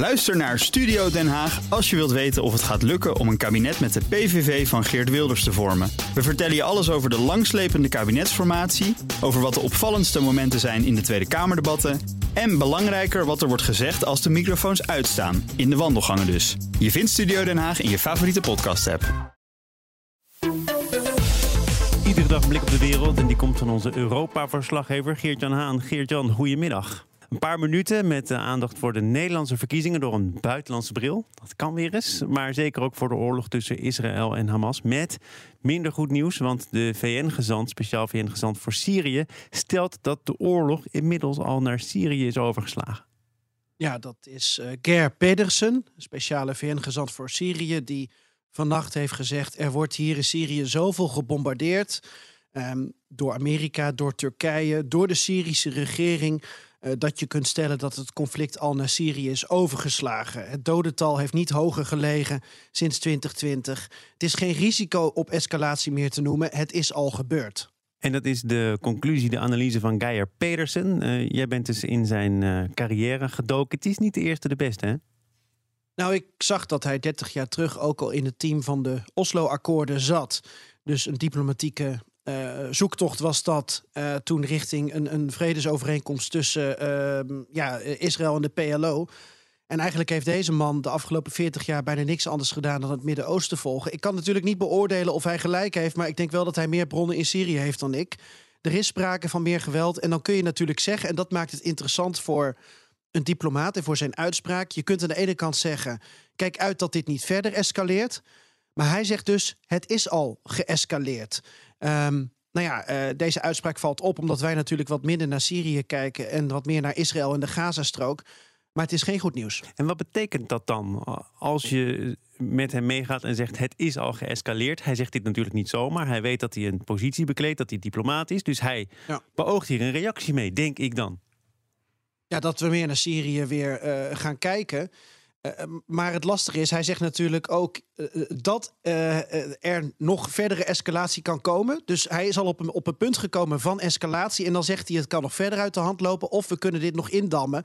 Luister naar Studio Den Haag als je wilt weten of het gaat lukken om een kabinet met de PVV van Geert Wilders te vormen. We vertellen je alles over de langslepende kabinetsformatie, over wat de opvallendste momenten zijn in de Tweede Kamerdebatten en belangrijker wat er wordt gezegd als de microfoons uitstaan, in de wandelgangen dus. Je vindt Studio Den Haag in je favoriete podcast-app. Iedere dag een blik op de wereld en die komt van onze Europa-verslaggever Geert-Jan Haan. Geert-Jan, goedemiddag. Een paar minuten met de aandacht voor de Nederlandse verkiezingen door een buitenlandse bril. Dat kan weer eens. Maar zeker ook voor de oorlog tussen Israël en Hamas. Met minder goed nieuws, want de VN-gezant, speciaal VN-gezant voor Syrië, stelt dat de oorlog inmiddels al naar Syrië is overgeslagen. Ja, dat is uh, Ger Pedersen, speciale VN-gezant voor Syrië, die vannacht heeft gezegd: er wordt hier in Syrië zoveel gebombardeerd. Um, door Amerika, door Turkije, door de Syrische regering. Uh, dat je kunt stellen dat het conflict al naar Syrië is overgeslagen. Het dodental heeft niet hoger gelegen sinds 2020. Het is geen risico op escalatie meer te noemen. Het is al gebeurd. En dat is de conclusie, de analyse van Geir Pedersen. Uh, jij bent dus in zijn uh, carrière gedoken. Het is niet de eerste de beste, hè? Nou, ik zag dat hij 30 jaar terug ook al in het team van de Oslo-akkoorden zat. Dus een diplomatieke zoektocht was dat uh, toen richting een, een vredesovereenkomst tussen uh, ja, Israël en de PLO. En eigenlijk heeft deze man de afgelopen 40 jaar bijna niks anders gedaan dan het Midden-Oosten volgen. Ik kan natuurlijk niet beoordelen of hij gelijk heeft, maar ik denk wel dat hij meer bronnen in Syrië heeft dan ik. Er is sprake van meer geweld. En dan kun je natuurlijk zeggen, en dat maakt het interessant voor een diplomaat en voor zijn uitspraak. Je kunt aan de ene kant zeggen: kijk uit dat dit niet verder escaleert. Maar hij zegt dus: het is al geëscaleerd. Um, nou ja, uh, deze uitspraak valt op omdat wij natuurlijk wat minder naar Syrië kijken en wat meer naar Israël en de Gazastrook. Maar het is geen goed nieuws. En wat betekent dat dan als je met hem meegaat en zegt het is al geëscaleerd? Hij zegt dit natuurlijk niet zomaar. Hij weet dat hij een positie bekleedt, dat hij diplomaat is. Dus hij ja. beoogt hier een reactie mee, denk ik dan. Ja, dat we meer naar Syrië weer uh, gaan kijken. Uh, maar het lastige is, hij zegt natuurlijk ook uh, dat er nog verdere escalatie kan komen. Dus hij is al op een, op een punt gekomen van escalatie. En dan zegt hij, het kan nog verder uit de hand lopen of we kunnen dit nog indammen.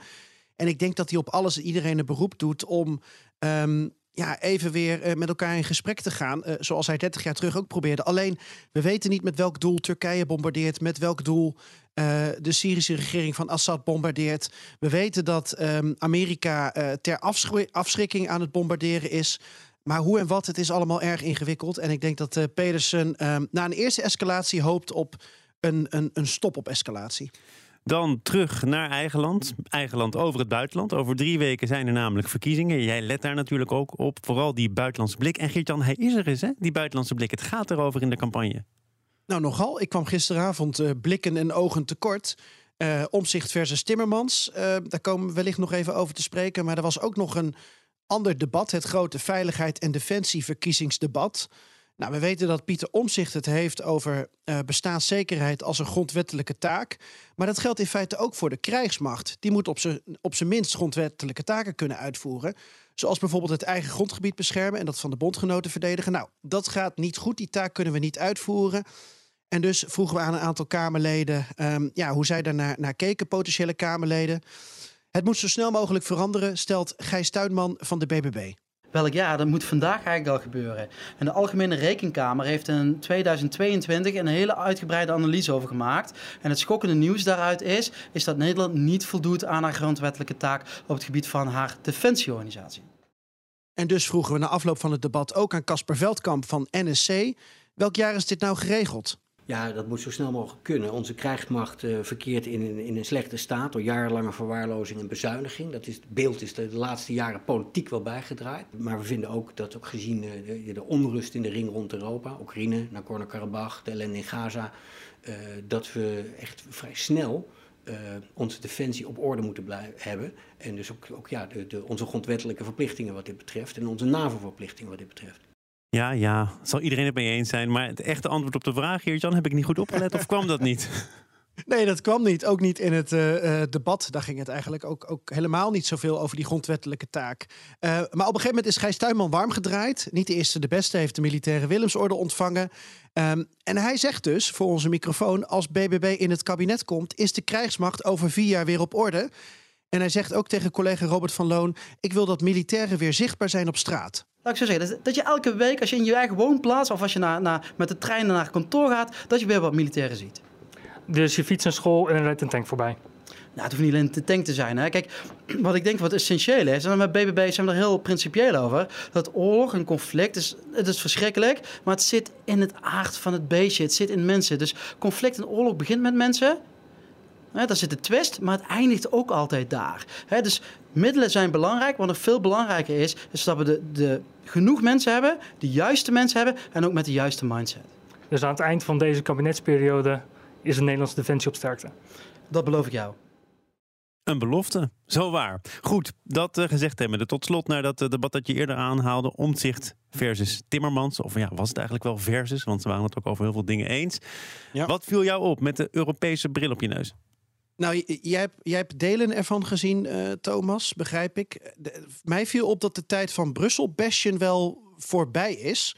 En ik denk dat hij op alles en iedereen een beroep doet om um, ja, even weer uh, met elkaar in gesprek te gaan. Uh, zoals hij 30 jaar terug ook probeerde. Alleen, we weten niet met welk doel Turkije bombardeert. Met welk doel uh, de Syrische regering van Assad bombardeert. We weten dat um, Amerika ter afschri afschrikking aan het bombarderen is. Maar hoe en wat, het is allemaal erg ingewikkeld. En ik denk dat Pedersen um, na een eerste escalatie hoopt op een, een, een stop op escalatie. Dan terug naar eigen land. Eigen land over het buitenland. Over drie weken zijn er namelijk verkiezingen. Jij let daar natuurlijk ook op. Vooral die buitenlandse blik. En Geert-Jan, hij is er eens, hè? Die buitenlandse blik. Het gaat erover in de campagne. Nou, nogal. Ik kwam gisteravond uh, blikken en ogen tekort. Uh, Omzicht versus Timmermans. Uh, daar komen we wellicht nog even over te spreken. Maar er was ook nog een ander debat. Het grote veiligheid- en defensieverkiezingsdebat. Nou, we weten dat Pieter Omzicht het heeft over uh, bestaanszekerheid als een grondwettelijke taak. Maar dat geldt in feite ook voor de krijgsmacht. Die moet op zijn minst grondwettelijke taken kunnen uitvoeren. Zoals bijvoorbeeld het eigen grondgebied beschermen en dat van de bondgenoten verdedigen. Nou, dat gaat niet goed. Die taak kunnen we niet uitvoeren. En dus vroegen we aan een aantal Kamerleden um, ja, hoe zij daarnaar naar keken, potentiële Kamerleden. Het moet zo snel mogelijk veranderen, stelt Gijs Tuinman van de BBB. Welk jaar? Dat moet vandaag eigenlijk al gebeuren. En de Algemene Rekenkamer heeft in 2022 een hele uitgebreide analyse over gemaakt. En het schokkende nieuws daaruit is, is dat Nederland niet voldoet aan haar grondwettelijke taak op het gebied van haar defensieorganisatie. En dus vroegen we na afloop van het debat ook aan Casper Veldkamp van NSC. Welk jaar is dit nou geregeld? Ja, dat moet zo snel mogelijk kunnen. Onze krijgsmacht uh, verkeert in een, in een slechte staat door jarenlange verwaarlozing en bezuiniging. Dat is, het beeld is de, laatste jaren politiek wel bijgedraaid. Maar we vinden ook dat, ook gezien de, de, onrust in de ring rond Europa, Oekraïne, Nagorno-Karabakh, de ellende in Gaza, uh, dat we echt vrij snel uh, onze defensie op orde moeten blijven hebben. En dus ook, ook ja, de, de, onze grondwettelijke verplichtingen wat dit betreft en onze NAVO-verplichtingen wat dit betreft. Ja, ja, zal iedereen het mee eens zijn. Maar het echte antwoord op de vraag, Geert-Jan, heb ik niet goed opgelet of kwam dat niet? Nee, dat kwam niet. Ook niet in het uh, debat. Daar ging het eigenlijk ook, ook helemaal niet zoveel over die grondwettelijke taak. Uh, maar op een gegeven moment is Gijs Tuinman warm gedraaid. Niet de eerste, de beste heeft de militaire Willemsorde ontvangen. Um, en hij zegt dus voor onze microfoon: als BBB in het kabinet komt, is de krijgsmacht over vier jaar weer op orde. En hij zegt ook tegen collega Robert van Loon: Ik wil dat militairen weer zichtbaar zijn op straat. Ik zo zeggen, dat, je elke week als je in je eigen woonplaats of als je naar, naar, met de trein naar kantoor gaat, dat je weer wat militairen ziet. Dus je fiets naar school en er rijdt een tank voorbij. Nou, het hoeft niet alleen de tank te zijn. Hè. Kijk, wat ik denk wat essentieel is, en met BBB zijn we er heel principieel over, dat oorlog, een conflict, is, het is verschrikkelijk, maar het zit in het aard van het beestje, het zit in mensen. Dus conflict en oorlog begint met mensen, hè, daar zit de twist, maar het eindigt ook altijd daar. Hè, dus middelen zijn belangrijk, wat nog veel belangrijker is, is dat we de, de, genoeg mensen hebben, de juiste mensen hebben en ook met de juiste mindset. Dus aan het eind van deze kabinetsperiode is de Nederlandse defensie op sterkte. Dat beloof ik jou. Een belofte, zo waar. Goed, dat uh, gezegd hebben. Tot slot naar dat uh, debat dat je eerder aanhaalde. Omtzigt versus Timmermans. Of ja, was het eigenlijk wel versus? Want ze waren het ook over heel veel dingen eens. Ja. Wat viel jou op met de Europese bril op je neus? Nou, jij hebt, hebt delen ervan gezien, uh, Thomas, begrijp ik. Mij viel op dat de tijd van Brussel-bashen wel voorbij is.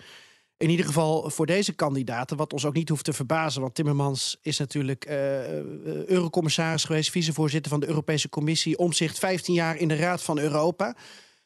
In ieder geval voor deze kandidaten, wat ons ook niet hoeft te verbazen. Want Timmermans is natuurlijk uh, eurocommissaris geweest, vicevoorzitter van de Europese Commissie, omzicht 15 jaar in de Raad van Europa.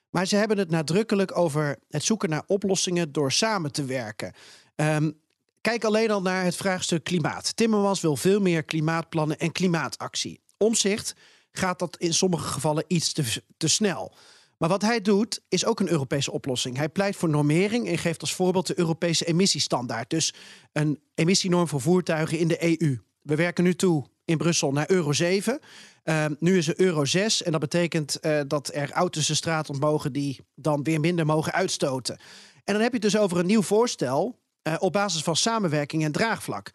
Maar ze hebben het nadrukkelijk over het zoeken naar oplossingen door samen te werken. Um, kijk alleen al naar het vraagstuk klimaat. Timmermans wil veel meer klimaatplannen en klimaatactie. Omzicht gaat dat in sommige gevallen iets te, te snel. Maar wat hij doet, is ook een Europese oplossing. Hij pleit voor normering en geeft als voorbeeld de Europese emissiestandaard. Dus een emissienorm voor voertuigen in de EU. We werken nu toe in Brussel naar Euro 7. Uh, nu is er Euro 6 en dat betekent uh, dat er auto's de straat op mogen die dan weer minder mogen uitstoten. En dan heb je het dus over een nieuw voorstel uh, op basis van samenwerking en draagvlak.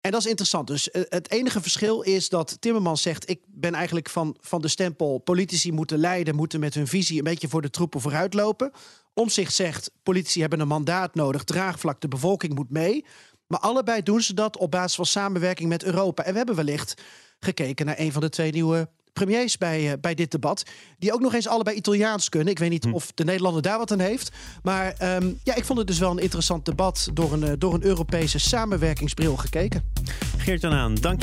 En dat is interessant. Dus uh, het enige verschil is dat Timmermans zegt: Ik ben eigenlijk van, van de stempel. Politici moeten leiden, moeten met hun visie een beetje voor de troepen vooruitlopen. Omzicht zegt: Politici hebben een mandaat nodig, draagvlak, de bevolking moet mee. Maar allebei doen ze dat op basis van samenwerking met Europa. En we hebben wellicht gekeken naar een van de twee nieuwe premiers bij, uh, bij dit debat. Die ook nog eens allebei Italiaans kunnen. Ik weet niet hm. of de Nederlander daar wat aan heeft. Maar um, ja, ik vond het dus wel een interessant debat door een, uh, door een Europese samenwerkingsbril gekeken. Geert-Jan Haan, dank